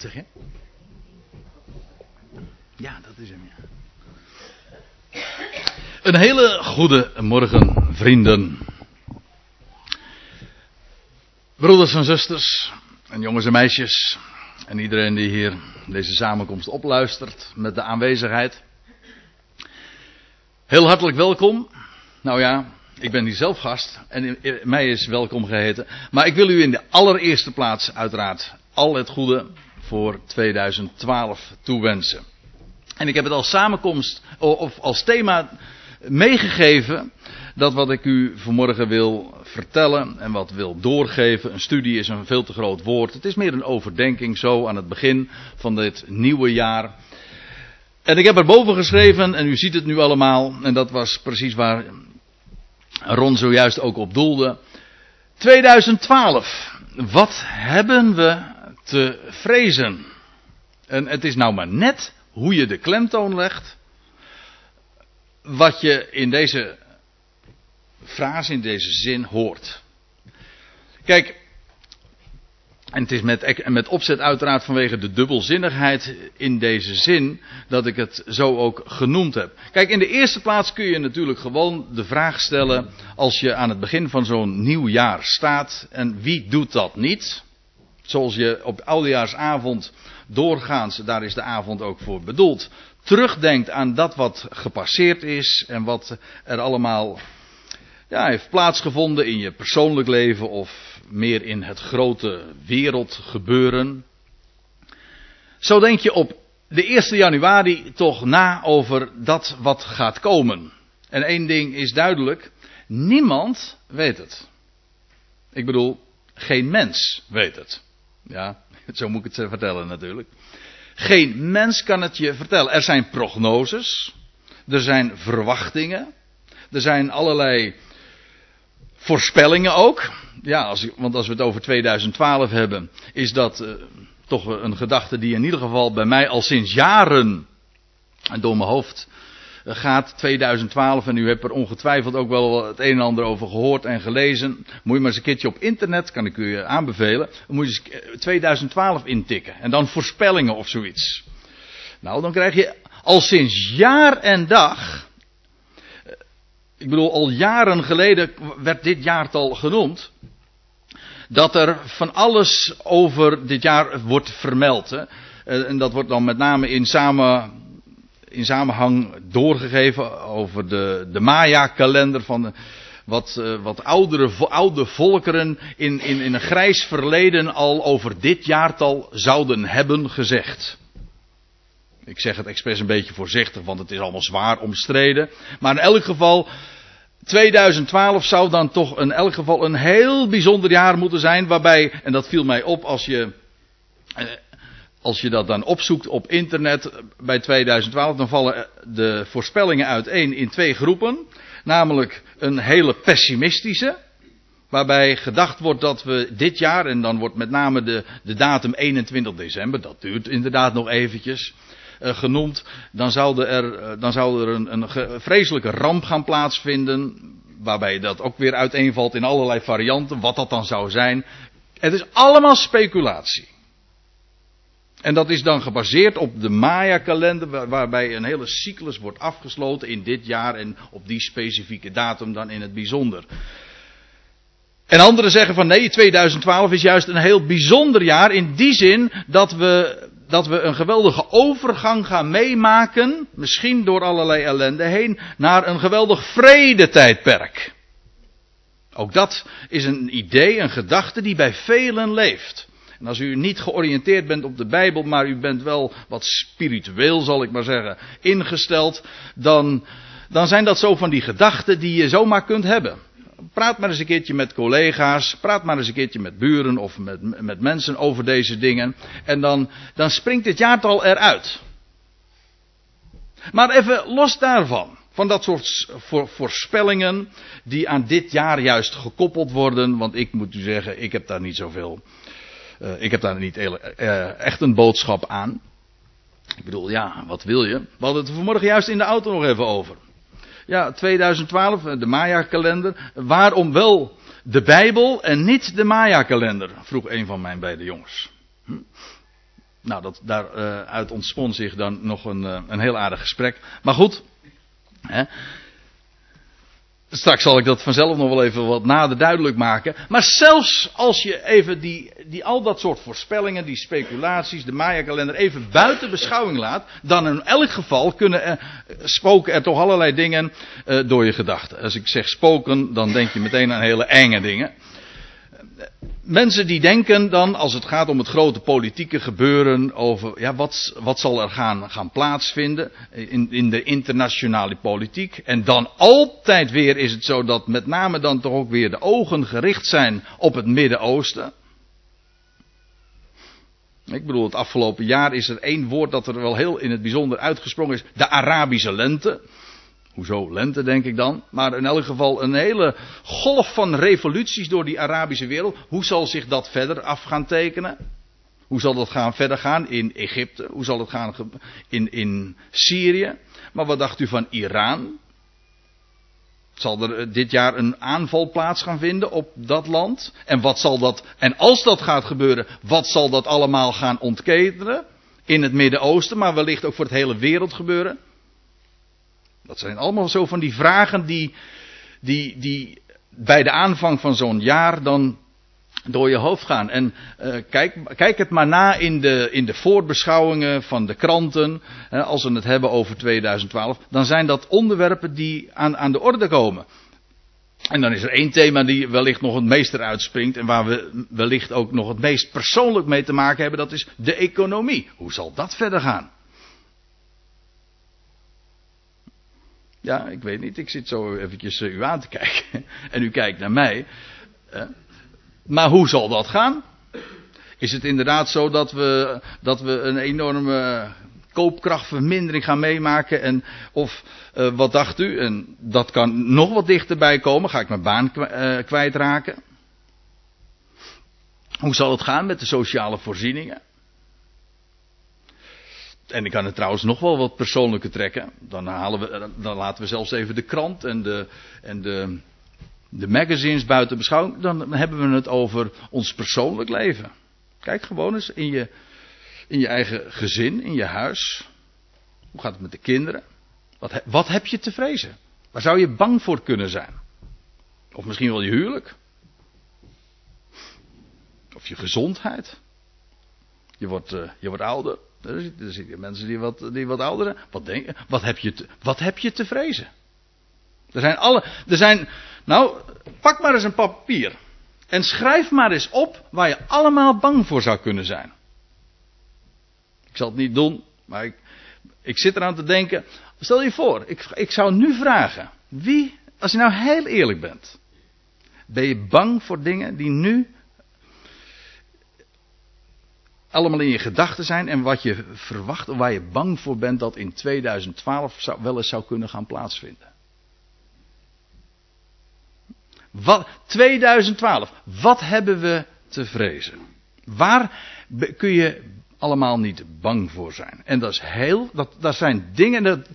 Zeg? Ja, dat is hem, ja. Een hele goede morgen, vrienden. Broeders en zusters, en jongens en meisjes, en iedereen die hier deze samenkomst opluistert met de aanwezigheid. Heel hartelijk welkom. Nou ja, ik ben hier zelf gast en mij is welkom geheten. Maar ik wil u in de allereerste plaats uiteraard al het goede voor 2012 toewensen. En ik heb het als samenkomst of als thema meegegeven. Dat wat ik u vanmorgen wil vertellen en wat wil doorgeven. Een studie is een veel te groot woord. Het is meer een overdenking zo aan het begin van dit nieuwe jaar. En ik heb er boven geschreven, en u ziet het nu allemaal, en dat was precies waar Ron zojuist ook op doelde. 2012. Wat hebben we te vrezen? En het is nou maar net hoe je de klemtoon legt. Wat je in deze frase, in deze zin hoort. Kijk, en het is met, met opzet uiteraard vanwege de dubbelzinnigheid in deze zin dat ik het zo ook genoemd heb. Kijk, in de eerste plaats kun je natuurlijk gewoon de vraag stellen als je aan het begin van zo'n nieuw jaar staat. En wie doet dat niet? Zoals je op oudejaarsavond doorgaans, daar is de avond ook voor bedoeld, terugdenkt aan dat wat gepasseerd is en wat er allemaal ja, heeft plaatsgevonden in je persoonlijk leven of meer in het grote wereldgebeuren. Zo denk je op de 1 januari toch na over dat wat gaat komen. En één ding is duidelijk, niemand weet het. Ik bedoel, geen mens weet het. Ja, zo moet ik het vertellen natuurlijk. Geen mens kan het je vertellen. Er zijn prognoses, er zijn verwachtingen, er zijn allerlei voorspellingen ook. Ja, als, want als we het over 2012 hebben, is dat uh, toch een gedachte die in ieder geval bij mij al sinds jaren door mijn hoofd eh, gaat. 2012, en u hebt er ongetwijfeld ook wel het een en ander over gehoord en gelezen. Moet je maar eens een keertje op internet, kan ik u eh, aanbevelen. Moet je eens 2012 intikken. En dan voorspellingen of zoiets. Nou, dan krijg je al sinds jaar en dag ik bedoel, al jaren geleden werd dit jaartal genoemd. Dat er van alles over dit jaar wordt vermeld. Hè. Eh, en dat wordt dan met name in, samen, in samenhang doorgegeven over de, de Maya-kalender van wat, uh, wat oudere, oude volkeren in, in, in een grijs verleden al over dit jaartal zouden hebben gezegd. Ik zeg het expres een beetje voorzichtig, want het is allemaal zwaar omstreden. Maar in elk geval, 2012 zou dan toch in elk geval een heel bijzonder jaar moeten zijn. Waarbij, en dat viel mij op als je, eh, als je dat dan opzoekt op internet bij 2012, dan vallen de voorspellingen uiteen in twee groepen. Namelijk een hele pessimistische. Waarbij gedacht wordt dat we dit jaar, en dan wordt met name de, de datum 21 december, dat duurt inderdaad nog eventjes. Uh, genoemd, dan zou er, dan zou er een, een vreselijke ramp gaan plaatsvinden. Waarbij dat ook weer uiteenvalt in allerlei varianten, wat dat dan zou zijn. Het is allemaal speculatie. En dat is dan gebaseerd op de Maya-kalender, waar, waarbij een hele cyclus wordt afgesloten in dit jaar en op die specifieke datum dan in het bijzonder. En anderen zeggen van nee, 2012 is juist een heel bijzonder jaar in die zin dat we, dat we een geweldige overgang gaan meemaken, misschien door allerlei ellende heen, naar een geweldig vredetijdperk. Ook dat is een idee, een gedachte die bij velen leeft. En als u niet georiënteerd bent op de Bijbel, maar u bent wel wat spiritueel, zal ik maar zeggen, ingesteld, dan, dan zijn dat zo van die gedachten die je zomaar kunt hebben praat maar eens een keertje met collega's, praat maar eens een keertje met buren of met, met mensen over deze dingen. En dan, dan springt dit jaartal eruit. Maar even los daarvan, van dat soort voorspellingen die aan dit jaar juist gekoppeld worden, want ik moet u zeggen, ik heb daar niet zoveel, uh, ik heb daar niet uh, echt een boodschap aan. Ik bedoel, ja, wat wil je? We hadden het vanmorgen juist in de auto nog even over. Ja, 2012, de Maya-kalender. Waarom wel de Bijbel en niet de Maya-kalender? Vroeg een van mijn beide jongens. Hm? Nou, dat, daaruit ontspon zich dan nog een, een heel aardig gesprek. Maar goed, hè, Straks zal ik dat vanzelf nog wel even wat nader duidelijk maken. Maar zelfs als je even die, die al dat soort voorspellingen, die speculaties, de Maya-kalender even buiten beschouwing laat, dan in elk geval kunnen er, spoken er toch allerlei dingen uh, door je gedachten. Als ik zeg spoken, dan denk je meteen aan hele enge dingen mensen die denken dan, als het gaat om het grote politieke gebeuren, over ja, wat, wat zal er gaan, gaan plaatsvinden in, in de internationale politiek. En dan altijd weer is het zo dat met name dan toch ook weer de ogen gericht zijn op het Midden-Oosten. Ik bedoel, het afgelopen jaar is er één woord dat er wel heel in het bijzonder uitgesprongen is: de Arabische lente. Hoezo lente, denk ik dan. Maar in elk geval een hele golf van revoluties door die Arabische wereld. Hoe zal zich dat verder af gaan tekenen? Hoe zal dat gaan, verder gaan in Egypte? Hoe zal het gaan in, in Syrië? Maar wat dacht u van Iran? Zal er eh, dit jaar een aanval plaats gaan vinden op dat land? En wat zal dat, en als dat gaat gebeuren, wat zal dat allemaal gaan ontketenen? In het Midden-Oosten, maar wellicht ook voor het hele wereld gebeuren? Dat zijn allemaal zo van die vragen die, die, die bij de aanvang van zo'n jaar dan door je hoofd gaan. En uh, kijk, kijk het maar na in de, in de voorbeschouwingen van de kranten. Hè, als we het hebben over 2012. Dan zijn dat onderwerpen die aan, aan de orde komen. En dan is er één thema die wellicht nog het meest eruit springt. En waar we wellicht ook nog het meest persoonlijk mee te maken hebben. Dat is de economie. Hoe zal dat verder gaan? Ja, ik weet niet. Ik zit zo eventjes uh, u aan te kijken. en u kijkt naar mij. Maar hoe zal dat gaan? Is het inderdaad zo dat we, dat we een enorme koopkrachtvermindering gaan meemaken? En, of uh, wat dacht u? En dat kan nog wat dichterbij komen. Ga ik mijn baan kwijtraken? Hoe zal het gaan met de sociale voorzieningen? En ik kan het trouwens nog wel wat persoonlijker trekken. Dan, halen we, dan laten we zelfs even de krant en de, en de, de magazines buiten beschouwing. Dan hebben we het over ons persoonlijk leven. Kijk gewoon eens in je, in je eigen gezin, in je huis. Hoe gaat het met de kinderen? Wat, wat heb je te vrezen? Waar zou je bang voor kunnen zijn? Of misschien wel je huwelijk? Of je gezondheid? Je wordt, uh, je wordt ouder. Er zitten mensen die wat, die wat ouder zijn. Wat, denk, wat, heb je te, wat heb je te vrezen? Er zijn alle. Er zijn. Nou, pak maar eens een papier. En schrijf maar eens op waar je allemaal bang voor zou kunnen zijn. Ik zal het niet doen, maar ik, ik zit eraan te denken. Stel je voor, ik, ik zou nu vragen. Wie, als je nou heel eerlijk bent. Ben je bang voor dingen die nu allemaal in je gedachten zijn en wat je verwacht of waar je bang voor bent dat in 2012 zou, wel eens zou kunnen gaan plaatsvinden. Wat, 2012, wat hebben we te vrezen? Waar kun je allemaal niet bang voor zijn? En dat is heel, dat, dat zijn dingen, dat,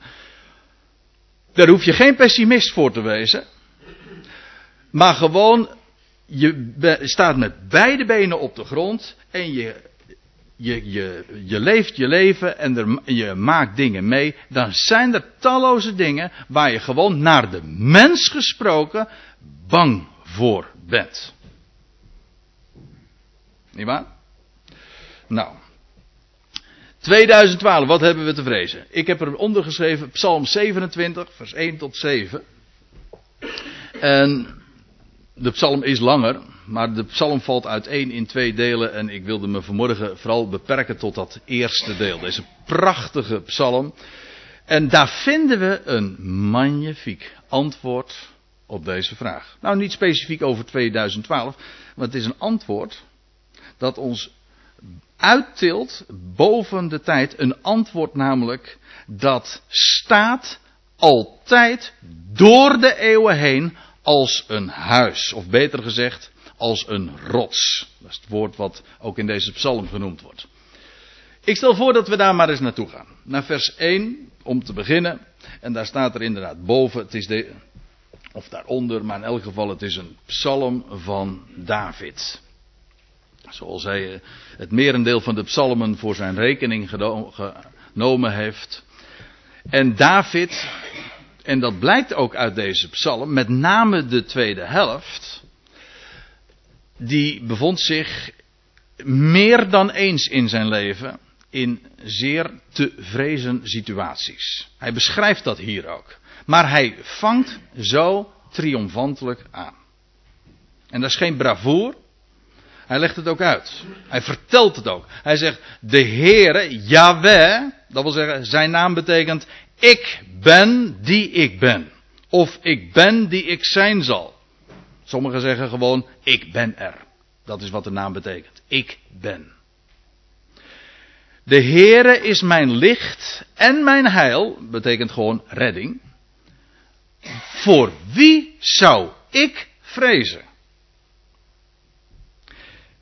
daar hoef je geen pessimist voor te wezen. Maar gewoon, je staat met beide benen op de grond en je je, je, je leeft je leven en er, je maakt dingen mee, dan zijn er talloze dingen waar je gewoon naar de mens gesproken bang voor bent. Niet waar? Nou. 2012, wat hebben we te vrezen? Ik heb eronder geschreven Psalm 27, vers 1 tot 7. En de psalm is langer, maar de psalm valt uiteen in twee delen en ik wilde me vanmorgen vooral beperken tot dat eerste deel. Deze prachtige psalm. En daar vinden we een magnifiek antwoord op deze vraag. Nou, niet specifiek over 2012, maar het is een antwoord dat ons uittilt boven de tijd. Een antwoord namelijk dat staat altijd door de eeuwen heen als een huis. Of beter gezegd, als een rots. Dat is het woord wat ook in deze psalm genoemd wordt. Ik stel voor dat we daar maar eens naartoe gaan. Naar vers 1, om te beginnen. En daar staat er inderdaad boven, het is de, of daaronder, maar in elk geval het is een psalm van David. Zoals hij eh, het merendeel van de psalmen voor zijn rekening genomen heeft. En David, en dat blijkt ook uit deze psalm, met name de tweede helft, die bevond zich meer dan eens in zijn leven in zeer te vrezen situaties. Hij beschrijft dat hier ook. Maar hij vangt zo triomfantelijk aan. En dat is geen bravoer. Hij legt het ook uit. Hij vertelt het ook. Hij zegt, de Heere, Yahweh, dat wil zeggen, zijn naam betekent, ik ben die ik ben. Of ik ben die ik zijn zal. Sommigen zeggen gewoon, ik ben er. Dat is wat de naam betekent. Ik ben. De Heere is mijn licht en mijn heil, betekent gewoon redding. Voor wie zou ik vrezen?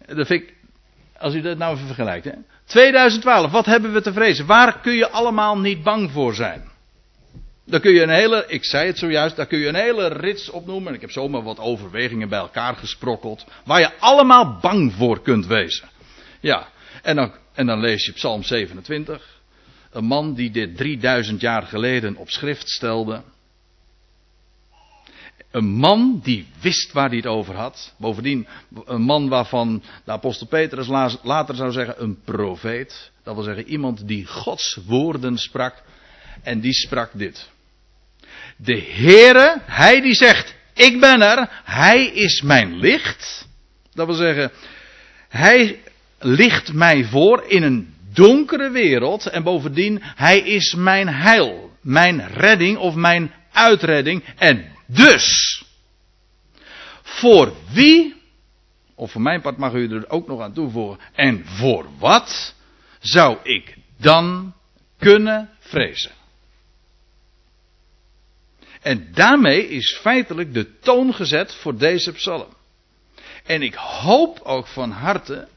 Dat vind ik, als u dat nou even vergelijkt. Hè? 2012, wat hebben we te vrezen? Waar kun je allemaal niet bang voor zijn? Daar kun je een hele, ik zei het zojuist, daar kun je een hele rits opnoemen. Ik heb zomaar wat overwegingen bij elkaar gesprokkeld. Waar je allemaal bang voor kunt wezen. Ja, en dan, en dan lees je Psalm 27. Een man die dit 3000 jaar geleden op schrift stelde. Een man die wist waar hij het over had. Bovendien een man waarvan de apostel Petrus later zou zeggen een profeet. Dat wil zeggen iemand die Gods woorden sprak. En die sprak dit. De Heere, hij die zegt, ik ben er, hij is mijn licht. Dat wil zeggen, hij licht mij voor in een donkere wereld. En bovendien, hij is mijn heil, mijn redding of mijn uitredding. En dus, voor wie, of voor mijn part mag u er ook nog aan toevoegen, en voor wat zou ik dan kunnen vrezen? En daarmee is feitelijk de toon gezet voor deze psalm. En ik hoop ook van harte,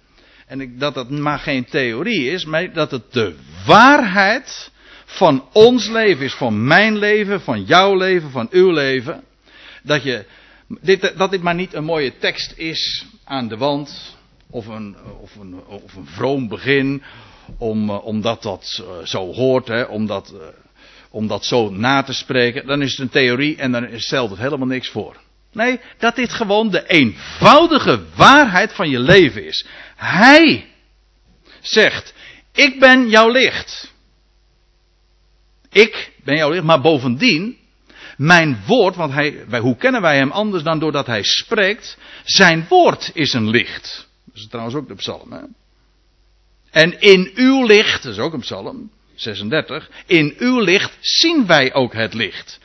en ik, dat dat maar geen theorie is, maar dat het de waarheid van ons leven is, van mijn leven, van jouw leven, van uw leven. Dat, je, dit, dat dit maar niet een mooie tekst is aan de wand, of een, of een, of een vroom begin, om, eh, omdat dat eh, zo hoort, hè, omdat eh, om dat zo na te spreken, dan is het een theorie en dan stelt het helemaal niks voor. Nee, dat dit gewoon de eenvoudige waarheid van je leven is. Hij zegt, ik ben jouw licht. Ik ben jouw licht, maar bovendien, mijn woord, want hij, hoe kennen wij hem anders dan doordat hij spreekt? Zijn woord is een licht. Dat is trouwens ook de psalm. Hè? En in uw licht, dat is ook een psalm, 36. In uw licht zien wij ook het licht.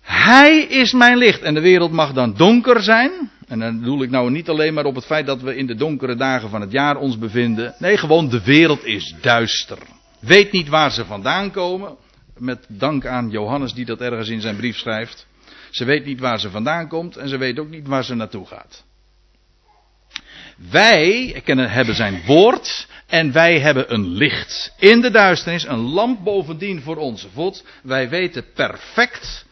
Hij is mijn licht en de wereld mag dan donker zijn. En dan bedoel ik nou niet alleen maar op het feit dat we in de donkere dagen van het jaar ons bevinden. Nee, gewoon de wereld is duister. Weet niet waar ze vandaan komen. Met dank aan Johannes die dat ergens in zijn brief schrijft. Ze weet niet waar ze vandaan komt en ze weet ook niet waar ze naartoe gaat. Wij hebben zijn woord en wij hebben een licht in de duisternis, een lamp bovendien voor onze voet. Wij weten perfect,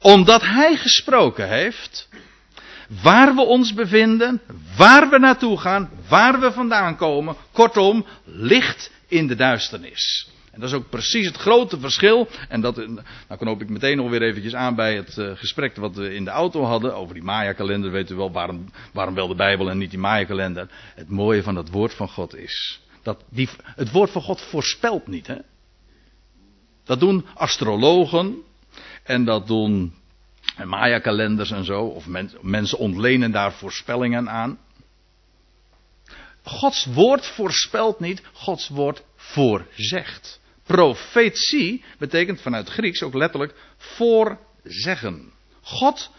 omdat Hij gesproken heeft, waar we ons bevinden, waar we naartoe gaan, waar we vandaan komen. Kortom, licht in de duisternis. En dat is ook precies het grote verschil. En dat, nou knoop ik meteen nog weer eventjes aan bij het uh, gesprek wat we in de auto hadden. Over die Maya-kalender. Weet u wel waarom, waarom wel de Bijbel en niet die Maya-kalender. Het mooie van het woord van God is. Dat die, het woord van God voorspelt niet. Hè? Dat doen astrologen. En dat doen Maya-kalenders en zo. Of mensen ontlenen daar voorspellingen aan. Gods woord voorspelt niet, Gods woord voorzegt. Profetie betekent vanuit Grieks ook letterlijk voorzeggen. God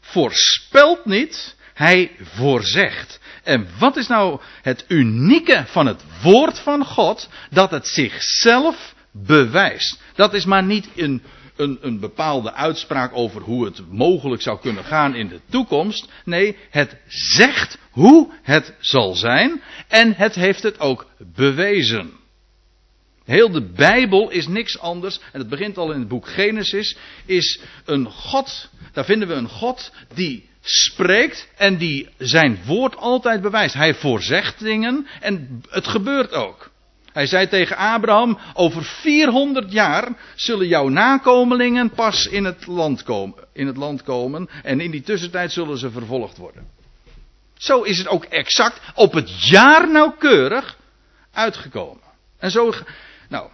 voorspelt niet, hij voorzegt. En wat is nou het unieke van het woord van God? Dat het zichzelf bewijst. Dat is maar niet een, een, een bepaalde uitspraak over hoe het mogelijk zou kunnen gaan in de toekomst. Nee, het zegt hoe het zal zijn en het heeft het ook bewezen. Heel de Bijbel is niks anders, en het begint al in het boek Genesis, is een God, daar vinden we een God die spreekt en die zijn woord altijd bewijst. Hij voorzegt dingen en het gebeurt ook. Hij zei tegen Abraham, over 400 jaar zullen jouw nakomelingen pas in het, land komen, in het land komen en in die tussentijd zullen ze vervolgd worden. Zo is het ook exact op het jaar nauwkeurig uitgekomen. En zo, nou,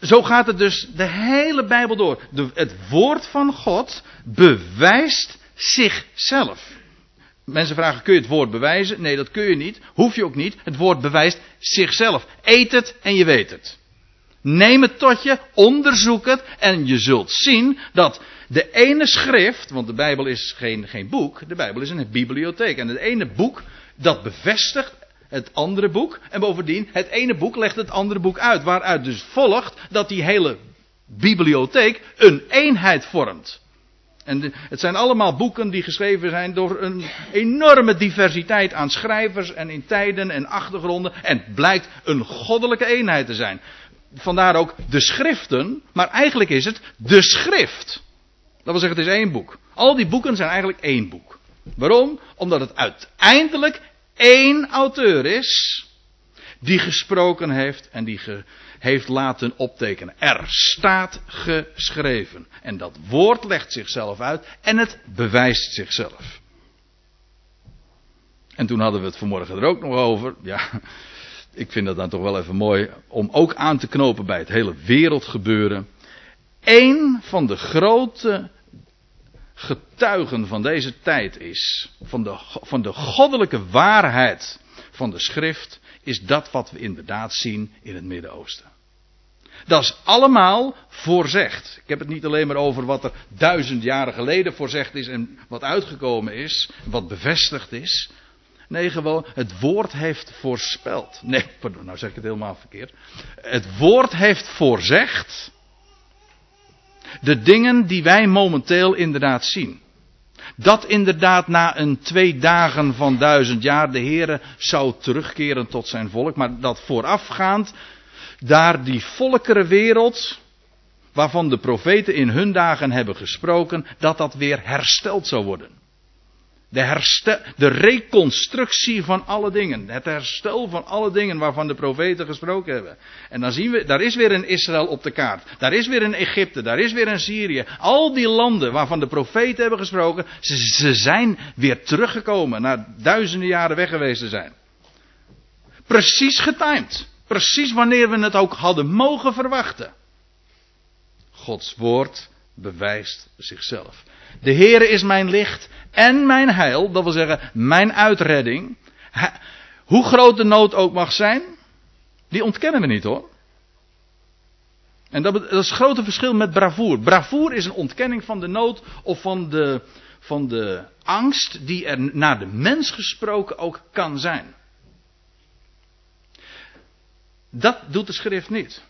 zo gaat het dus de hele Bijbel door. De, het woord van God bewijst zichzelf. Mensen vragen, kun je het woord bewijzen? Nee, dat kun je niet. Hoef je ook niet. Het woord bewijst zichzelf. Eet het en je weet het. Neem het tot je, onderzoek het en je zult zien dat de ene schrift, want de Bijbel is geen, geen boek, de Bijbel is een bibliotheek. En het ene boek dat bevestigt het andere boek. En bovendien, het ene boek legt het andere boek uit. Waaruit dus volgt dat die hele bibliotheek een eenheid vormt. En het zijn allemaal boeken die geschreven zijn door een enorme diversiteit aan schrijvers en in tijden en achtergronden. En blijkt een goddelijke eenheid te zijn. Vandaar ook de schriften, maar eigenlijk is het de schrift. Dat wil zeggen, het is één boek. Al die boeken zijn eigenlijk één boek. Waarom? Omdat het uiteindelijk één auteur is die gesproken heeft en die ge, heeft laten optekenen. Er staat geschreven. En dat woord legt zichzelf uit en het bewijst zichzelf. En toen hadden we het vanmorgen er ook nog over. Ja, ik vind dat dan toch wel even mooi om ook aan te knopen bij het hele wereldgebeuren. Eén van de grote getuigen van deze tijd is, van de, van de goddelijke waarheid van de schrift, is dat wat we inderdaad zien in het Midden-Oosten. Dat is allemaal voorzegd. Ik heb het niet alleen maar over wat er duizend jaren geleden voorzegd is en wat uitgekomen is, wat bevestigd is. Nee, gewoon, het woord heeft voorspeld. Nee, pardon, nou zeg ik het helemaal verkeerd. Het woord heeft voorzegd de dingen die wij momenteel inderdaad zien. Dat inderdaad na een twee dagen van duizend jaar de Heere zou terugkeren tot zijn volk, maar dat voorafgaand daar die volkerenwereld, waarvan de profeten in hun dagen hebben gesproken, dat dat weer hersteld zou worden. De, herstel, de reconstructie van alle dingen. Het herstel van alle dingen waarvan de profeten gesproken hebben. En dan zien we, daar is weer een Israël op de kaart. Daar is weer een Egypte, daar is weer een Syrië. Al die landen waarvan de profeten hebben gesproken, ze, ze zijn weer teruggekomen na duizenden jaren weg geweest te zijn. Precies getimed. Precies wanneer we het ook hadden mogen verwachten. Gods woord bewijst zichzelf. De Heere is mijn licht en mijn heil, dat wil zeggen mijn uitredding. Hoe groot de nood ook mag zijn, die ontkennen we niet hoor. En dat, dat is het grote verschil met bravoer. Bravoer is een ontkenning van de nood of van de, van de angst die er naar de mens gesproken ook kan zijn. Dat doet de schrift niet.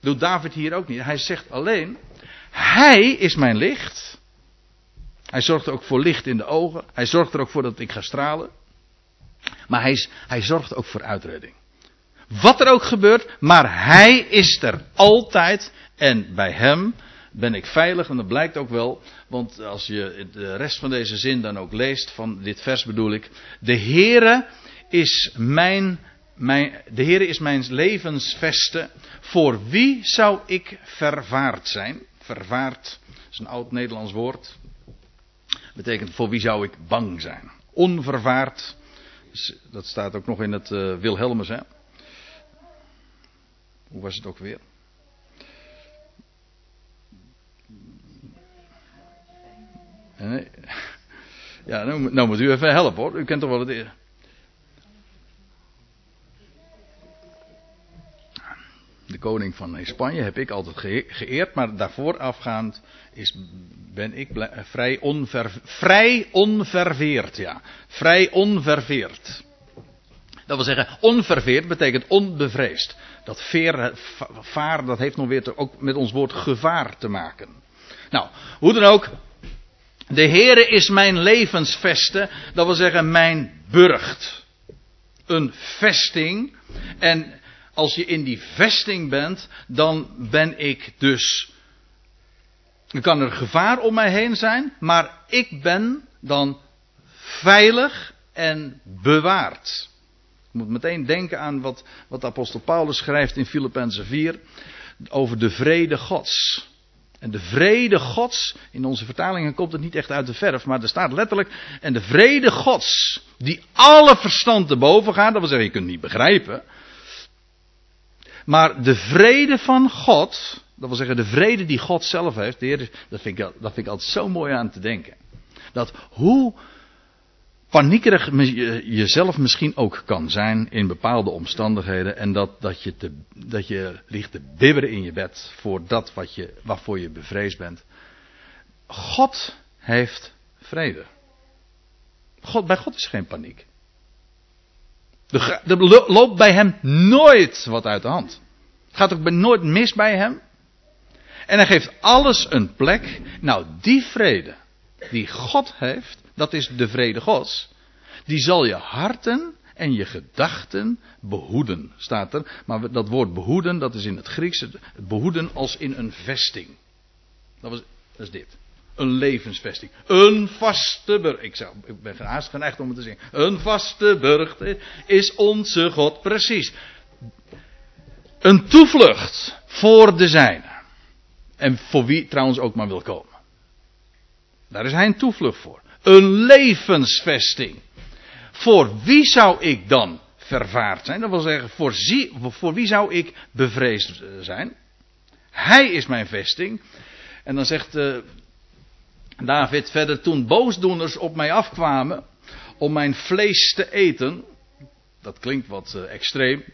Doet David hier ook niet. Hij zegt alleen, hij is mijn licht. Hij zorgt ook voor licht in de ogen. Hij zorgt er ook voor dat ik ga stralen. Maar hij, hij zorgt ook voor uitredding. Wat er ook gebeurt, maar hij is er altijd. En bij hem ben ik veilig. En dat blijkt ook wel. Want als je de rest van deze zin dan ook leest, van dit vers bedoel ik. De Heere is mijn, de Heere is mijn levensveste. Voor wie zou ik vervaard zijn? Vervaard is een oud Nederlands woord. Betekent voor wie zou ik bang zijn? Onvervaard. Dat staat ook nog in het uh, Wilhelmus. Hè? Hoe was het ook weer? Nee. Ja, nou, nou, moet u even helpen hoor. U kent toch wel het. De koning van Spanje heb ik altijd geëerd, maar daarvoor afgaand is, ben ik vrij, onver, vrij onverveerd. Ja. Vrij onverveerd. Dat wil zeggen, onverveerd betekent onbevreesd. Dat veer, vaar, dat heeft nog weer ook met ons woord gevaar te maken. Nou, hoe dan ook. De Heere is mijn levensveste, dat wil zeggen mijn burcht. Een vesting. En als je in die vesting bent, dan ben ik dus. Dan kan er gevaar om mij heen zijn, maar ik ben dan veilig en bewaard. Je moet meteen denken aan wat, wat de apostel Paulus schrijft in Filippenzen 4 over de vrede Gods. En de vrede Gods, in onze vertalingen komt het niet echt uit de verf, maar er staat letterlijk, en de vrede Gods, die alle verstand te boven gaat, dat wil zeggen, je kunt het niet begrijpen. Maar de vrede van God, dat wil zeggen de vrede die God zelf heeft, de Heer, dat, vind ik, dat vind ik altijd zo mooi aan te denken. Dat hoe paniekerig jezelf misschien ook kan zijn in bepaalde omstandigheden. En dat, dat, je, dat je ligt te bibberen in je bed voor dat wat je, waarvoor je bevreesd bent. God heeft vrede. God, bij God is geen paniek. Er loopt bij hem nooit wat uit de hand. Het gaat ook nooit mis bij hem. En hij geeft alles een plek. Nou, die vrede die God heeft, dat is de vrede Gods. Die zal je harten en je gedachten behoeden, staat er. Maar dat woord behoeden, dat is in het Grieks behoeden als in een vesting. Dat, was, dat is dit. Een levensvesting. Een vaste burcht. Ik, zou, ik ben haast geneigd om het te zeggen. Een vaste burcht is onze God. Precies. Een toevlucht voor de zijne. En voor wie trouwens ook maar wil komen. Daar is hij een toevlucht voor. Een levensvesting. Voor wie zou ik dan vervaard zijn? Dat wil zeggen, voor wie zou ik bevreesd zijn? Hij is mijn vesting. En dan zegt uh, David verder, toen boosdoeners op mij afkwamen om mijn vlees te eten. Dat klinkt wat uh, extreem.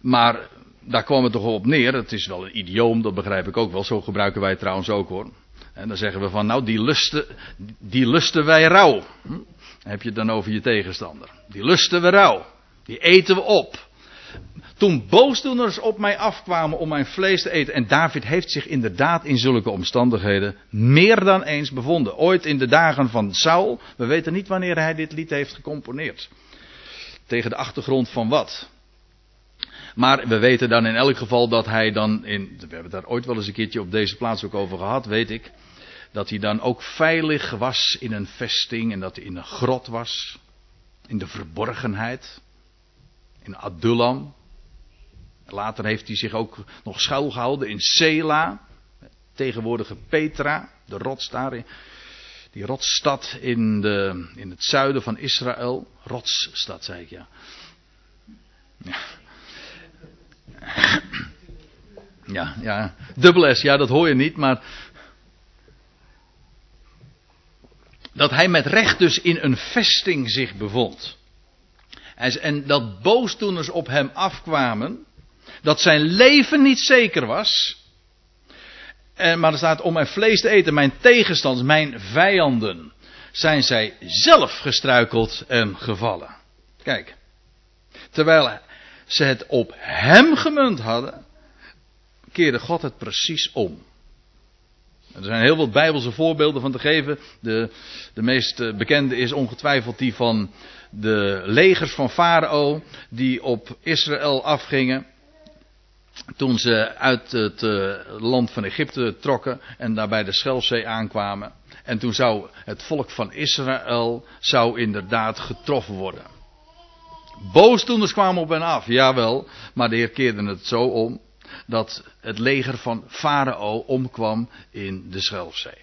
Maar daar kwam het toch op neer. Het is wel een idioom, dat begrijp ik ook wel. Zo gebruiken wij het trouwens ook hoor. En dan zeggen we van, nou, die lusten, die lusten wij rauw. Hm? heb je het dan over je tegenstander. Die lusten we rauw. Die eten we op. Toen boosdoeners op mij afkwamen om mijn vlees te eten. En David heeft zich inderdaad in zulke omstandigheden meer dan eens bevonden. Ooit in de dagen van Saul. We weten niet wanneer hij dit lied heeft gecomponeerd. Tegen de achtergrond van wat. Maar we weten dan in elk geval dat hij dan in. We hebben het daar ooit wel eens een keertje op deze plaats ook over gehad, weet ik. Dat hij dan ook veilig was in een vesting en dat hij in een grot was. In de verborgenheid. In Adullam. Later heeft hij zich ook nog schuilgehouden in Sela. Tegenwoordige Petra, de rots daar. Die rotsstad in, de, in het zuiden van Israël. Rotsstad, zei ik ja. ja. Ja. Dubbel S, ja, dat hoor je niet, maar. Dat hij met recht dus in een vesting zich bevond. En dat boosdoeners op hem afkwamen. Dat zijn leven niet zeker was. En, maar er staat om mijn vlees te eten, mijn tegenstanders, mijn vijanden. Zijn zij zelf gestruikeld en gevallen. Kijk. Terwijl ze het op hem gemunt hadden, keerde God het precies om. Er zijn heel wat bijbelse voorbeelden van te geven. De, de meest eh, bekende is ongetwijfeld die van de legers van Farao die op Israël afgingen. Toen ze uit het eh, land van Egypte trokken en daarbij de Schelfzee aankwamen. En toen zou het volk van Israël zou inderdaad getroffen worden. Boosdoeners kwamen op hen af, jawel, maar de Heer keerde het zo om dat het leger van Farao omkwam in de Schelfzee.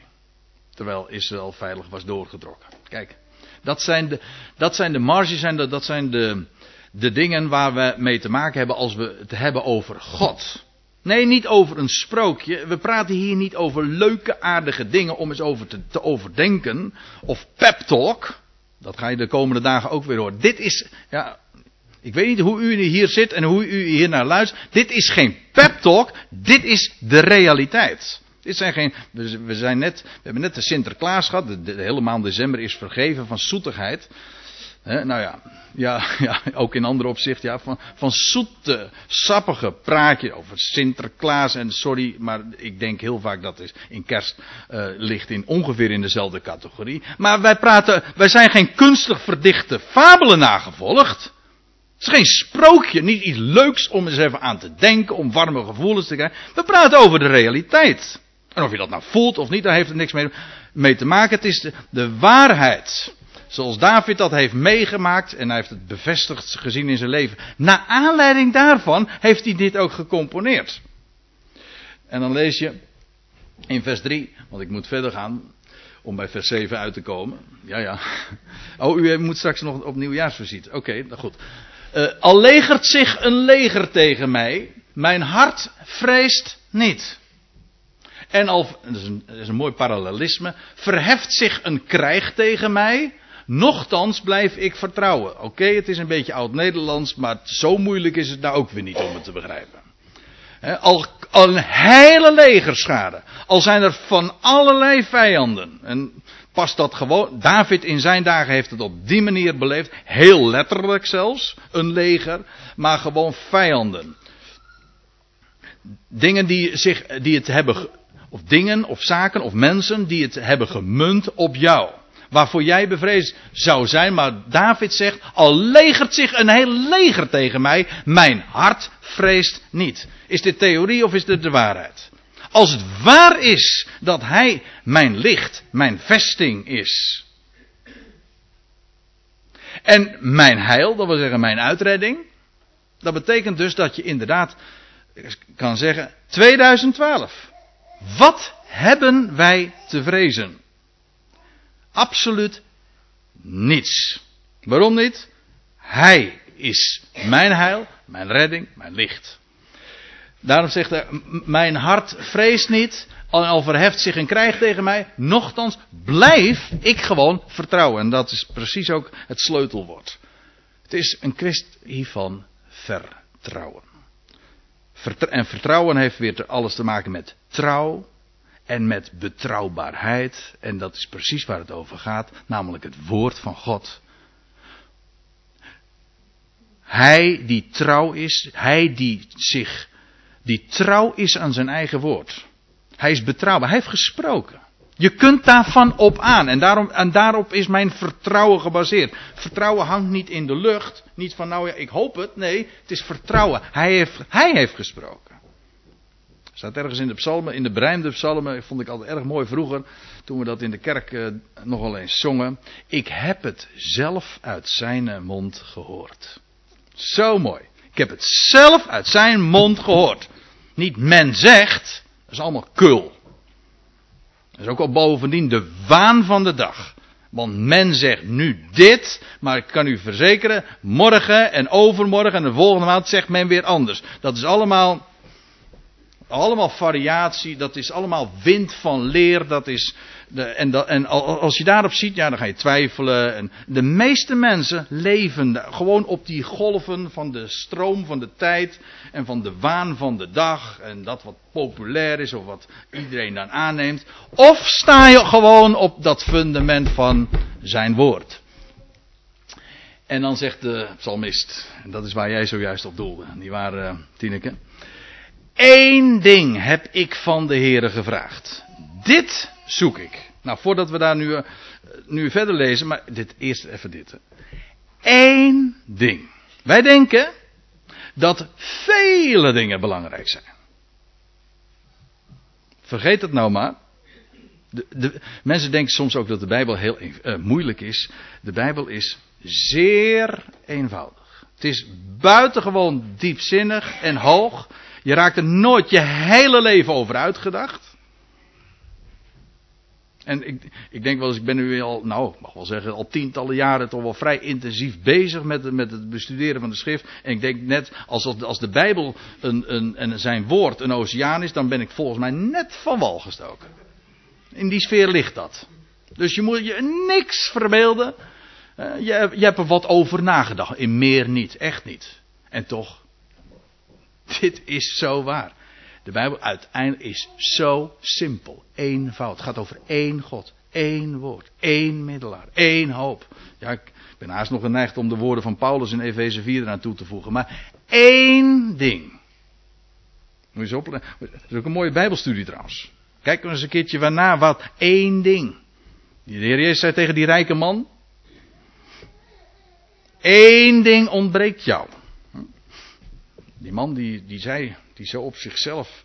Terwijl Israël veilig was doorgetrokken. Kijk, dat zijn de, dat zijn de marges, dat zijn de, de dingen waar we mee te maken hebben als we het hebben over God. Nee, niet over een sprookje. We praten hier niet over leuke, aardige dingen om eens over te, overdenken. Of pep talk. Dat ga je de komende dagen ook weer horen. Dit is, ja, ik weet niet hoe u hier zit en hoe u hier naar luistert. Dit is geen pep talk, dit is de realiteit. Dit zijn geen, we zijn net, we hebben net de Sinterklaas gehad. De, de hele maand december is vergeven van zoetigheid. Nou ja, ja, ja, ook in andere opzicht, ja, van, van zoete, sappige praatje over Sinterklaas en sorry, maar ik denk heel vaak dat is in kerst uh, ligt in ongeveer in dezelfde categorie. Maar wij praten, wij zijn geen kunstig verdichte fabelen nagevolgd. Het is geen sprookje, niet iets leuks om eens even aan te denken, om warme gevoelens te krijgen. We praten over de realiteit. En of je dat nou voelt of niet, daar heeft het niks mee. te maken. Het is de waarheid. Zoals David dat heeft meegemaakt en hij heeft het bevestigd gezien in zijn leven. Na aanleiding daarvan heeft hij dit ook gecomponeerd. En dan lees je in vers 3, want ik moet verder gaan om bij vers 7 uit te komen. Ja, ja. Oh, u moet straks nog op nieuwjaarsvisite. Oké, okay, nou goed. Uh, al legert zich een leger tegen mij, mijn hart vreest niet. En al, is, een, dat is een mooi parallelisme, verheft zich een krijg tegen mij, nochtans blijf ik vertrouwen. Oké, het is een beetje oud-Nederlands, maar zo moeilijk is het nou ook weer niet om het te begrijpen. al, al een hele legerschade, al zijn er van allerlei vijanden. En past dat gewoon. David in zijn dagen heeft het op die manier beleefd. Heel letterlijk zelfs. Een leger. Maar gewoon vijanden. Dingen die, zich, die het hebben. Of dingen of zaken of mensen die het hebben gemunt op jou. Waarvoor jij bevreesd zou zijn. Maar David zegt. Al legert zich een heel leger tegen mij. Mijn hart vreest niet. Is dit theorie of is dit de waarheid? Als het waar is dat Hij mijn licht, mijn vesting is. En mijn heil, dat wil zeggen mijn uitredding. Dat betekent dus dat je inderdaad kan zeggen 2012. Wat hebben wij te vrezen? Absoluut niets. Waarom niet? Hij is mijn heil, mijn redding, mijn licht. Daarom zegt hij, mijn hart vreest niet, al verheft zich een krijg tegen mij, nochtans blijf ik gewoon vertrouwen. En dat is precies ook het sleutelwoord. Het is een kwestie van vertrouwen. En vertrouwen heeft weer alles te maken met trouw en met betrouwbaarheid. En dat is precies waar het over gaat, namelijk het woord van God. Hij die trouw is, hij die zich die trouw is aan zijn eigen woord. Hij is betrouwbaar. Hij heeft gesproken. Je kunt daarvan op aan. En, daarom, en daarop is mijn vertrouwen gebaseerd. Vertrouwen hangt niet in de lucht. Niet van nou ja, ik hoop het. Nee, het is vertrouwen. Hij heeft, hij heeft gesproken. Staat ergens in de psalmen, in de berijmde psalmen, vond ik altijd erg mooi vroeger, toen we dat in de kerk eh, nogal eens zongen. Ik heb het zelf uit zijn mond gehoord. Zo mooi. Ik heb het zelf uit zijn mond gehoord. Niet men zegt, dat is allemaal kul. Dat is ook al bovendien de waan van de dag. Want men zegt nu dit, maar ik kan u verzekeren, morgen en overmorgen en de volgende maand zegt men weer anders. Dat is allemaal, allemaal variatie, dat is allemaal wind van leer, dat is de, en, en, als je daarop ziet, ja, dan ga je twijfelen. En de meeste mensen leven gewoon op die golven van de stroom van de tijd en van de waan van de dag. En dat wat populair is of wat iedereen dan aanneemt. Of sta je gewoon op dat fundament van zijn woord. En dan zegt de psalmist, en dat is waar jij zojuist op doelde, die waren uh, Tineke. Eén ding heb ik van de Heere gevraagd. Dit zoek ik. Nou, voordat we daar nu, uh, nu verder lezen, maar dit, eerst even dit. Eén ding. Wij denken dat vele dingen belangrijk zijn. Vergeet het nou maar. De, de, mensen denken soms ook dat de Bijbel heel uh, moeilijk is. De Bijbel is zeer eenvoudig. Het is buitengewoon diepzinnig en hoog. Je raakt er nooit je hele leven over uitgedacht. En ik, ik denk wel eens, ik ben nu al, nou, mag wel zeggen, al tientallen jaren toch wel vrij intensief bezig met, met het bestuderen van de schrift. En ik denk net, als, als de Bijbel een, een, en zijn woord een oceaan is, dan ben ik volgens mij net van wal gestoken. In die sfeer ligt dat. Dus je moet je niks verbeelden. Uh, je, je hebt er wat over nagedacht. In meer niet, echt niet. En toch, dit is zo waar. De Bijbel uiteindelijk is zo simpel. Eenvoud. Het gaat over één God. één woord. één middelaar. één hoop. Ja, ik ben haast nog geneigd om de woorden van Paulus in Efeze 4 eraan toe te voegen. Maar één ding. Moet je eens opletten. Dat is ook een mooie Bijbelstudie trouwens. Kijk eens een keertje waarna wat. één ding. De Heer Jezus zei tegen die rijke man. Eén ding ontbreekt jou. Die man die, die zei, die zo op zichzelf,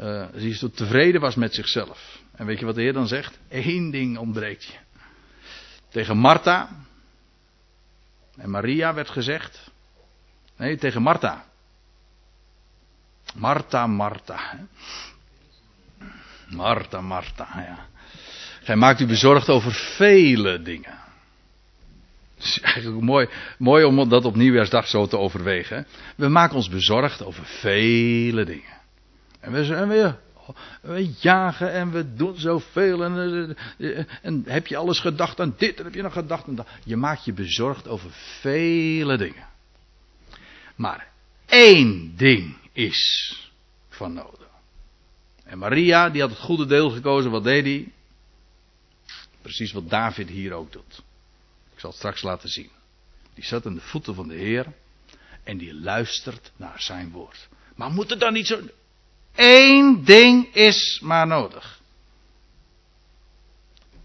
uh, die zo tevreden was met zichzelf. En weet je wat de Heer dan zegt? Eén ding ontbreekt je. Tegen Martha. En Maria werd gezegd. Nee, tegen Martha. Martha, Martha. Martha, Martha, ja. Gij maakt u bezorgd over vele dingen. Het is eigenlijk mooi, mooi om dat op nieuwjaarsdag zo te overwegen. We maken ons bezorgd over vele dingen. En we, en we, we jagen en we doen zoveel. En, en heb je alles gedacht aan dit en heb je nog gedacht aan dat. Je maakt je bezorgd over vele dingen. Maar één ding is van nodig. En Maria, die had het goede deel gekozen. Wat deed hij? Precies wat David hier ook doet. Ik zal het straks laten zien. Die zat aan de voeten van de Heer. En die luistert naar zijn woord. Maar moet het dan niet zo. Eén ding is maar nodig.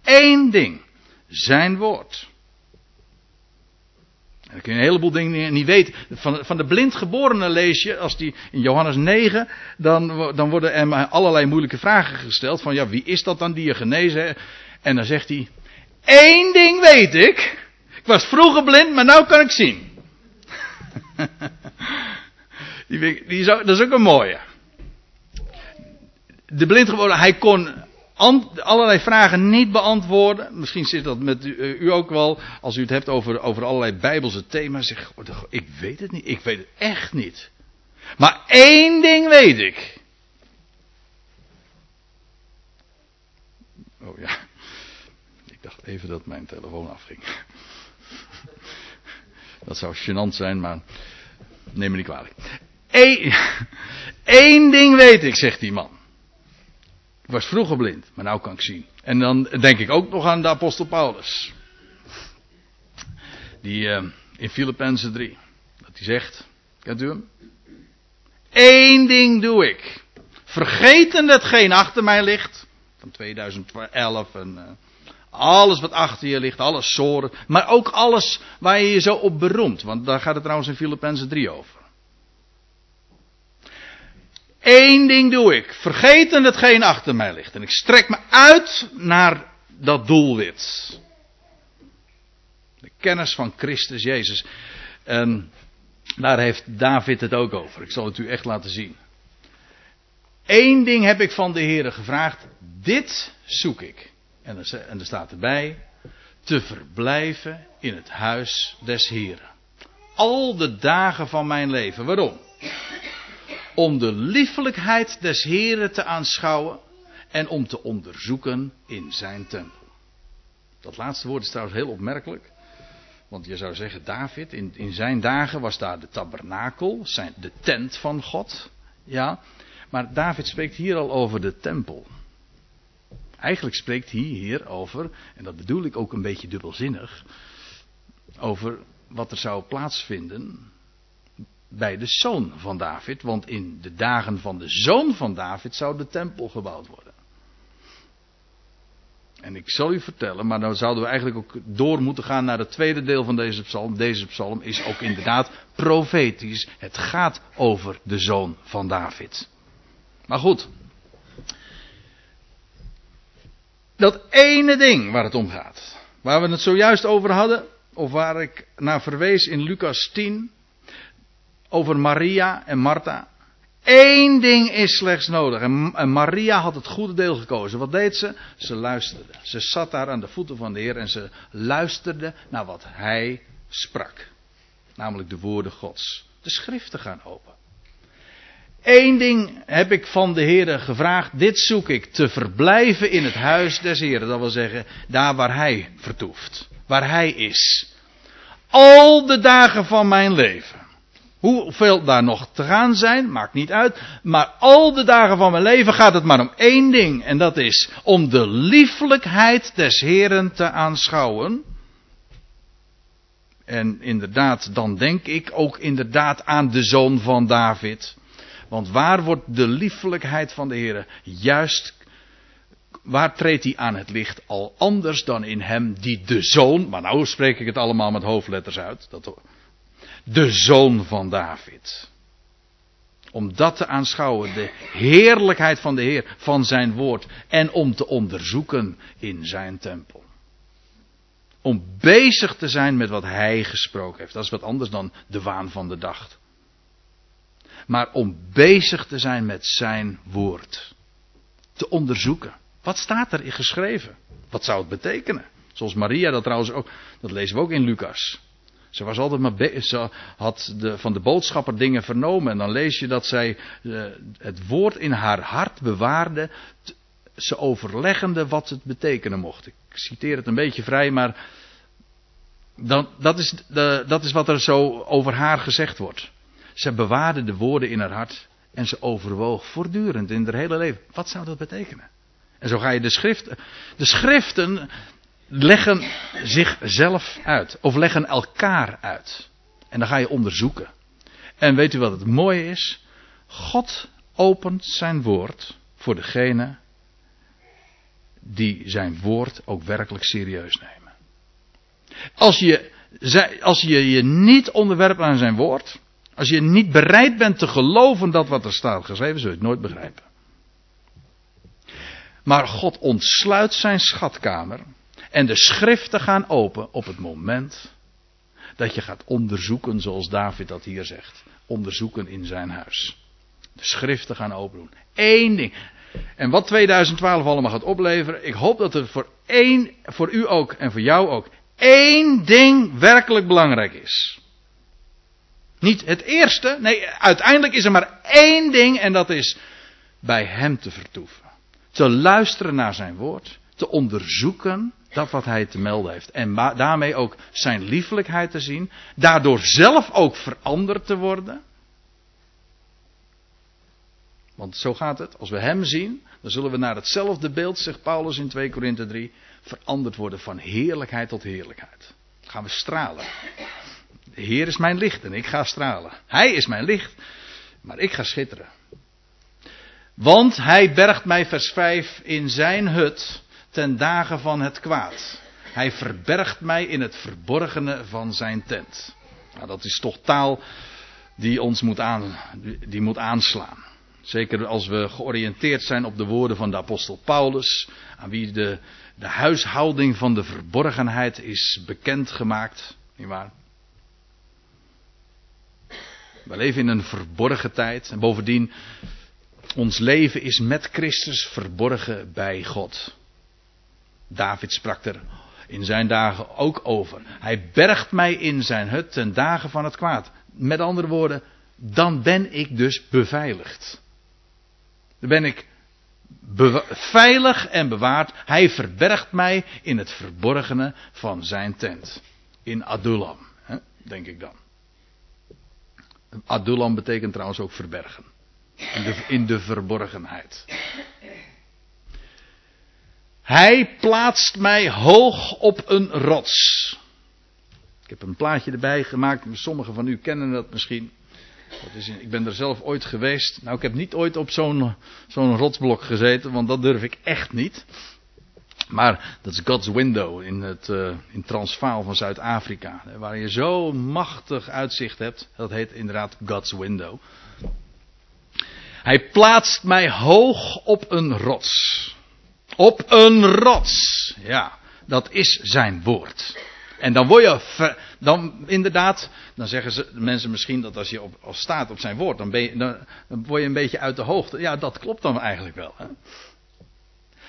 Eén ding. Zijn woord. En dan kun je een heleboel dingen niet weten. Van, van de blindgeborene lees je, als die in Johannes 9, dan, dan worden hem allerlei moeilijke vragen gesteld. Van ja, wie is dat dan die je genezen? En dan zegt hij, één ding weet ik. Ik was vroeger blind, maar nu kan ik zien. die, die dat is ook een mooie. De blindgeborene, hij kon allerlei vragen niet beantwoorden. Misschien zit dat met u, eh, u, ook wel. Als u het hebt over, over allerlei bijbelse thema's. Zeg, ik weet het niet. Ik weet het echt niet. Maar één ding weet ik. Oh ja. Ik dacht even dat mijn telefoon afging. Dat zou gênant zijn, maar neem me niet kwalijk. Eén, ding weet ik, zegt die man. Ik was vroeger blind, maar nu kan ik zien. En dan denk ik ook nog aan de apostel Paulus. Die uh, in Filippenzen 3. Dat hij zegt, kent u hem? Eén ding doe ik. Vergeten hetgeen achter mij ligt. Van 2011 en uh, alles wat achter je ligt, alles soren. Maar ook alles waar je je zo op beroemt. Want daar gaat het trouwens in Filippenzen 3 over. Eén ding doe ik. Vergeten hetgeen achter mij ligt. En ik strek me uit naar dat doelwit. De kennis van Christus Jezus. Daar heeft David het ook over. Ik zal het u echt laten zien. Eén ding heb ik van de Heer gevraagd. Dit zoek ik. En er, en er staat erbij. Te verblijven in het huis des Heren. Al de dagen van mijn leven. Waarom? om de liefelijkheid des Heren te aanschouwen en om te onderzoeken in zijn tempel. Dat laatste woord is trouwens heel opmerkelijk. Want je zou zeggen, David, in, in zijn dagen was daar de tabernakel, zijn, de tent van God. Ja, maar David spreekt hier al over de tempel. Eigenlijk spreekt hij hier over, en dat bedoel ik ook een beetje dubbelzinnig, over wat er zou plaatsvinden bij de zoon van David, want in de dagen van de zoon van David zou de tempel gebouwd worden. En ik zal u vertellen, maar dan zouden we eigenlijk ook door moeten gaan naar het tweede deel van deze psalm. Deze psalm is ook inderdaad profetisch. Het gaat over de zoon van David. Maar goed. Dat ene ding waar het om gaat. Waar we het zojuist over hadden. Of waar ik naar verwees in Lucas 10 over Maria en Martha. Eén ding is slechts nodig. En Maria had het goede deel gekozen. Wat deed ze? Ze luisterde. Ze zat daar aan de voeten van de Heer en ze luisterde naar wat hij sprak. Namelijk de woorden Gods. De schriften gaan open. Eén ding heb ik van de Heer gevraagd. Dit zoek ik. Te verblijven in het huis des Heeren. Dat wil zeggen, daar waar hij vertoeft. Waar hij is. Al de dagen van mijn leven. Hoeveel daar nog te gaan zijn, maakt niet uit. Maar al de dagen van mijn leven gaat het maar om één ding. En dat is om de lieflijkheid des Heren te aanschouwen. En inderdaad, dan denk ik ook inderdaad aan de zoon van David. Want waar wordt de lieflijkheid van de Heer juist, waar treedt hij aan het licht al anders dan in hem die de zoon, maar nou spreek ik het allemaal met hoofdletters uit, dat de zoon van David. Om dat te aanschouwen, de heerlijkheid van de Heer, van zijn woord. En om te onderzoeken in zijn tempel. Om bezig te zijn met wat hij gesproken heeft. Dat is wat anders dan de waan van de dag. Maar om bezig te zijn met zijn woord. Te onderzoeken. Wat staat er in geschreven? Wat zou het betekenen? Zoals Maria dat trouwens ook, dat lezen we ook in Lucas. Ze was altijd maar ze had de, van de boodschapper dingen vernomen. En dan lees je dat zij uh, het woord in haar hart bewaarde. Ze overleggende wat het betekenen mocht. Ik citeer het een beetje vrij, maar. Dan, dat, is de, dat is wat er zo over haar gezegd wordt. Ze bewaarde de woorden in haar hart. En ze overwoog voortdurend in haar hele leven. Wat zou dat betekenen? En zo ga je de schriften. De schriften leggen zichzelf uit. Of leggen elkaar uit. En dan ga je onderzoeken. En weet u wat het mooie is? God opent zijn woord voor degene die zijn woord ook werkelijk serieus nemen. Als je, als je je niet onderwerpt aan zijn woord. Als je niet bereid bent te geloven dat wat er staat geschreven, zul je het nooit begrijpen. Maar God ontsluit zijn schatkamer. En de schriften gaan open op het moment dat je gaat onderzoeken, zoals David dat hier zegt. Onderzoeken in zijn huis. De schriften gaan open doen. Eén ding. En wat 2012 allemaal gaat opleveren, ik hoop dat er voor één, voor u ook en voor jou ook, één ding werkelijk belangrijk is. Niet het eerste, nee, uiteindelijk is er maar één ding en dat is bij Hem te vertoeven. Te luisteren naar Zijn woord, te onderzoeken dat wat Hij te melden heeft. En daarmee ook Zijn liefelijkheid te zien, daardoor zelf ook veranderd te worden. Want zo gaat het. Als we Hem zien, dan zullen we naar hetzelfde beeld, zegt Paulus in 2 Korinthe 3, veranderd worden van heerlijkheid tot heerlijkheid. Dan gaan we stralen. De Heer is mijn licht en ik ga stralen. Hij is mijn licht, maar ik ga schitteren. Want hij bergt mij, vers 5, in zijn hut ten dagen van het kwaad. Hij verbergt mij in het verborgene van zijn tent. Nou, dat is toch taal die ons moet, aan, die moet aanslaan. Zeker als we georiënteerd zijn op de woorden van de apostel Paulus, aan wie de, de huishouding van de verborgenheid is bekendgemaakt. Niet waar? We leven in een verborgen tijd. En bovendien, ons leven is met Christus verborgen bij God. David sprak er in zijn dagen ook over. Hij bergt mij in zijn hut ten dagen van het kwaad. Met andere woorden, dan ben ik dus beveiligd. Dan ben ik veilig en bewaard. Hij verbergt mij in het verborgene van zijn tent. In Adullam, denk ik dan. Adullam betekent trouwens ook verbergen. In de, in de verborgenheid. Hij plaatst mij hoog op een rots. Ik heb een plaatje erbij gemaakt. Sommigen van u kennen dat misschien. Is ik ben er zelf ooit geweest. Nou, ik heb niet ooit op zo'n zo'n rotsblok gezeten, want dat durf ik echt niet. Maar dat is God's Window in het uh, in Transvaal van Zuid-Afrika. Waar je zo machtig uitzicht hebt. Dat heet inderdaad God's Window. Hij plaatst mij hoog op een rots. Op een rots. Ja, dat is zijn woord. En dan word je, dan inderdaad, dan zeggen ze, mensen misschien dat als je op, als staat op zijn woord, dan, ben je, dan word je een beetje uit de hoogte. Ja, dat klopt dan eigenlijk wel. Hè?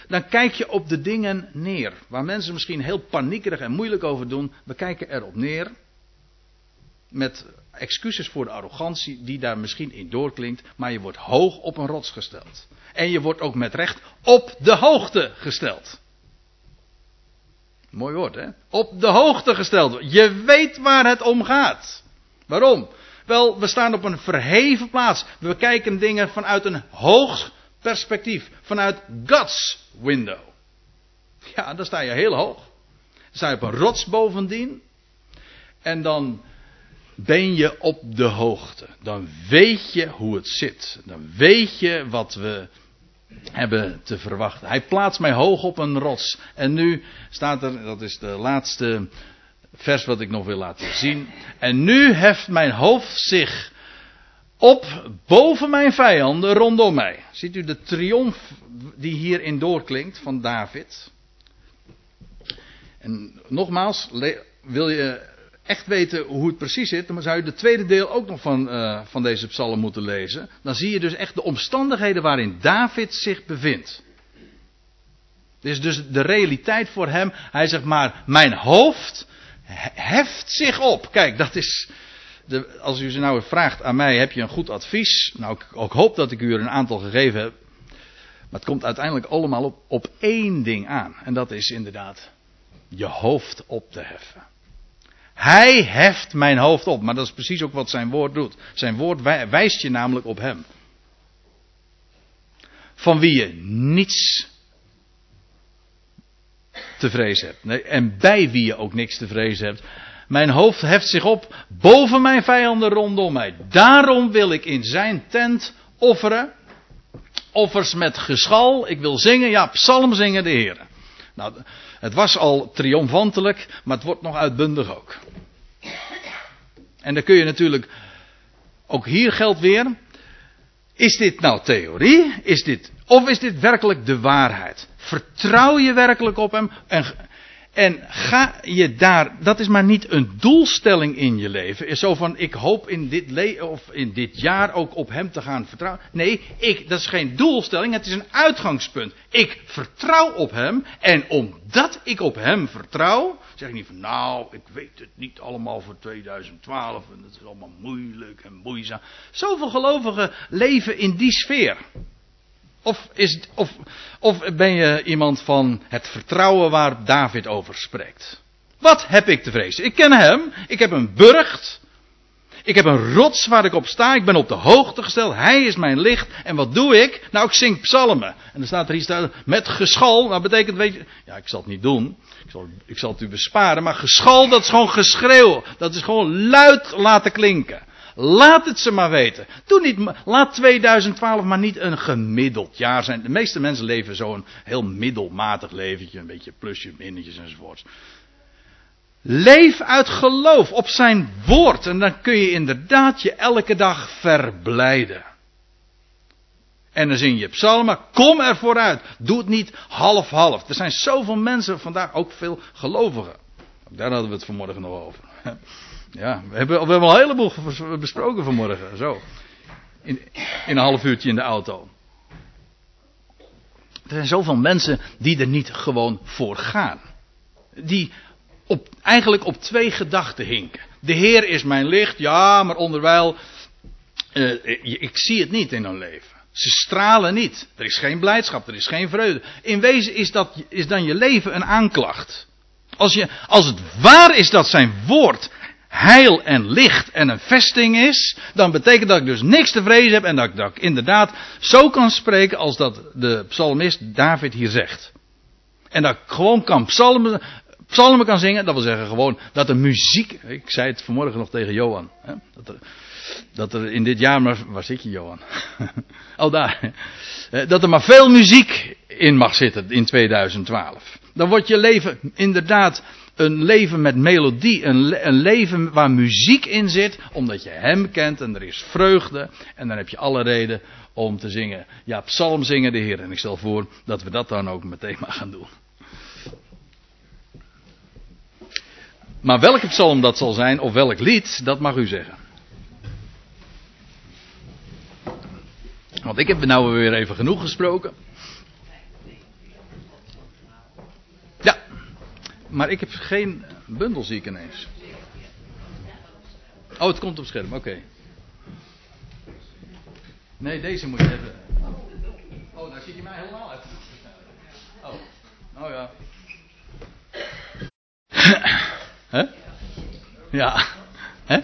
Dan kijk je op de dingen neer. Waar mensen misschien heel paniekerig en moeilijk over doen. We kijken erop neer. Met excuses voor de arrogantie die daar misschien in doorklinkt. Maar je wordt hoog op een rots gesteld. En je wordt ook met recht op de hoogte gesteld. Mooi woord, hè? Op de hoogte gesteld. Je weet waar het om gaat. Waarom? Wel, we staan op een verheven plaats. We kijken dingen vanuit een hoog perspectief. Vanuit God's window. Ja, dan sta je heel hoog. Dan sta je op een rots bovendien. En dan ben je op de hoogte. Dan weet je hoe het zit. Dan weet je wat we hebben te verwachten. Hij plaatst mij hoog op een rots. En nu staat er, dat is de laatste vers wat ik nog wil laten zien. En nu heft mijn hoofd zich op boven mijn vijanden rondom mij. Ziet u de triomf die hierin doorklinkt van David? En nogmaals, wil je echt weten hoe het precies zit, dan zou je het tweede deel ook nog van, uh, van deze psalm moeten lezen. Dan zie je dus echt de omstandigheden waarin David zich bevindt. Dit is dus de realiteit voor hem. Hij zegt maar, mijn hoofd heft zich op. Kijk, dat is, de, als u ze nou vraagt aan mij, heb je een goed advies? Nou, ik, hoop dat ik u er een aantal gegeven heb. Maar het komt uiteindelijk allemaal op, op één ding aan. En dat is inderdaad je hoofd op te heffen. Hij heft mijn hoofd op. Maar dat is precies ook wat zijn woord doet. Zijn woord wijst je namelijk op hem. Van wie je niets te vrezen hebt. Nee, en bij wie je ook niks te vrezen hebt. Mijn hoofd heft zich op boven mijn vijanden rondom mij. Daarom wil ik in zijn tent offeren. Offers met geschal. Ik wil zingen, ja, psalm zingen de Heer. Nou, het was al triomfantelijk, maar het wordt nog uitbundig ook. En dan kun je natuurlijk, ook hier geldt weer, is dit nou theorie? Is dit, of is dit werkelijk de waarheid? Vertrouw je werkelijk op hem? En, en ga je daar, dat is maar niet een doelstelling in je leven. Zo van, ik hoop in dit, of in dit jaar ook op hem te gaan vertrouwen. Nee, ik, dat is geen doelstelling, het is een uitgangspunt. Ik vertrouw op hem. En omdat ik op hem vertrouw, zeg ik niet van, nou, ik weet het niet allemaal voor 2012. En het is allemaal moeilijk en moeizaam. Zoveel gelovigen leven in die sfeer. Of, is, of, of ben je iemand van het vertrouwen waar David over spreekt? Wat heb ik te vrezen? Ik ken hem, ik heb een burcht, ik heb een rots waar ik op sta, ik ben op de hoogte gesteld, hij is mijn licht. En wat doe ik? Nou, ik zing psalmen. En dan staat er iets met geschal, dat betekent, weet je, ja, ik zal het niet doen, ik zal, ik zal het u besparen, maar geschal, dat is gewoon geschreeuw, dat is gewoon luid laten klinken. Laat het ze maar weten. Doe niet, laat 2012 maar niet een gemiddeld jaar zijn. De meeste mensen leven zo'n heel middelmatig leventje. Een beetje plusje, minnetjes enzovoorts. Leef uit geloof op zijn woord. En dan kun je inderdaad je elke dag verblijden. En dan zing je psalmen. Kom er vooruit. Doe het niet half-half. Er zijn zoveel mensen vandaag, ook veel gelovigen. Daar hadden we het vanmorgen nog over. Ja, we hebben, we hebben al een heleboel besproken vanmorgen. Zo. In, in een half uurtje in de auto. Er zijn zoveel mensen die er niet gewoon voor gaan. Die op, eigenlijk op twee gedachten hinken. De Heer is mijn licht, ja, maar onderwijl. Uh, ik zie het niet in hun leven. Ze stralen niet. Er is geen blijdschap, er is geen vreugde. In wezen is, dat, is dan je leven een aanklacht. Als, je, als het waar is dat zijn woord heil en licht en een vesting is, dan betekent dat ik dus niks te vrezen heb en dat ik, dat inderdaad zo kan spreken als dat de psalmist David hier zegt. En dat ik gewoon kan psalmen, psalmen kan zingen, dat wil zeggen gewoon dat de muziek, ik zei het vanmorgen nog tegen Johan, hè, dat, er, dat er in dit jaar maar, waar zit je Johan? oh daar. Dat er maar veel muziek in mag zitten in 2012. Dan wordt je leven inderdaad een leven met melodie, een, een, leven waar muziek in zit, omdat je Hem kent en er is vreugde. En dan heb je alle reden om te zingen. Ja, psalm zingen de Heer. En ik stel voor dat we dat dan ook meteen maar gaan doen. Maar welke psalm dat zal zijn, of welk lied, dat mag u zeggen. Want ik heb nou weer even genoeg gesproken. Maar ik heb geen bundel, zie ik ineens. Oh, het komt op scherm, oké. Nee, deze moet je hebben. Oh, daar zie je mij helemaal uit. Oh, oh ja. Hè? Ja. Hè?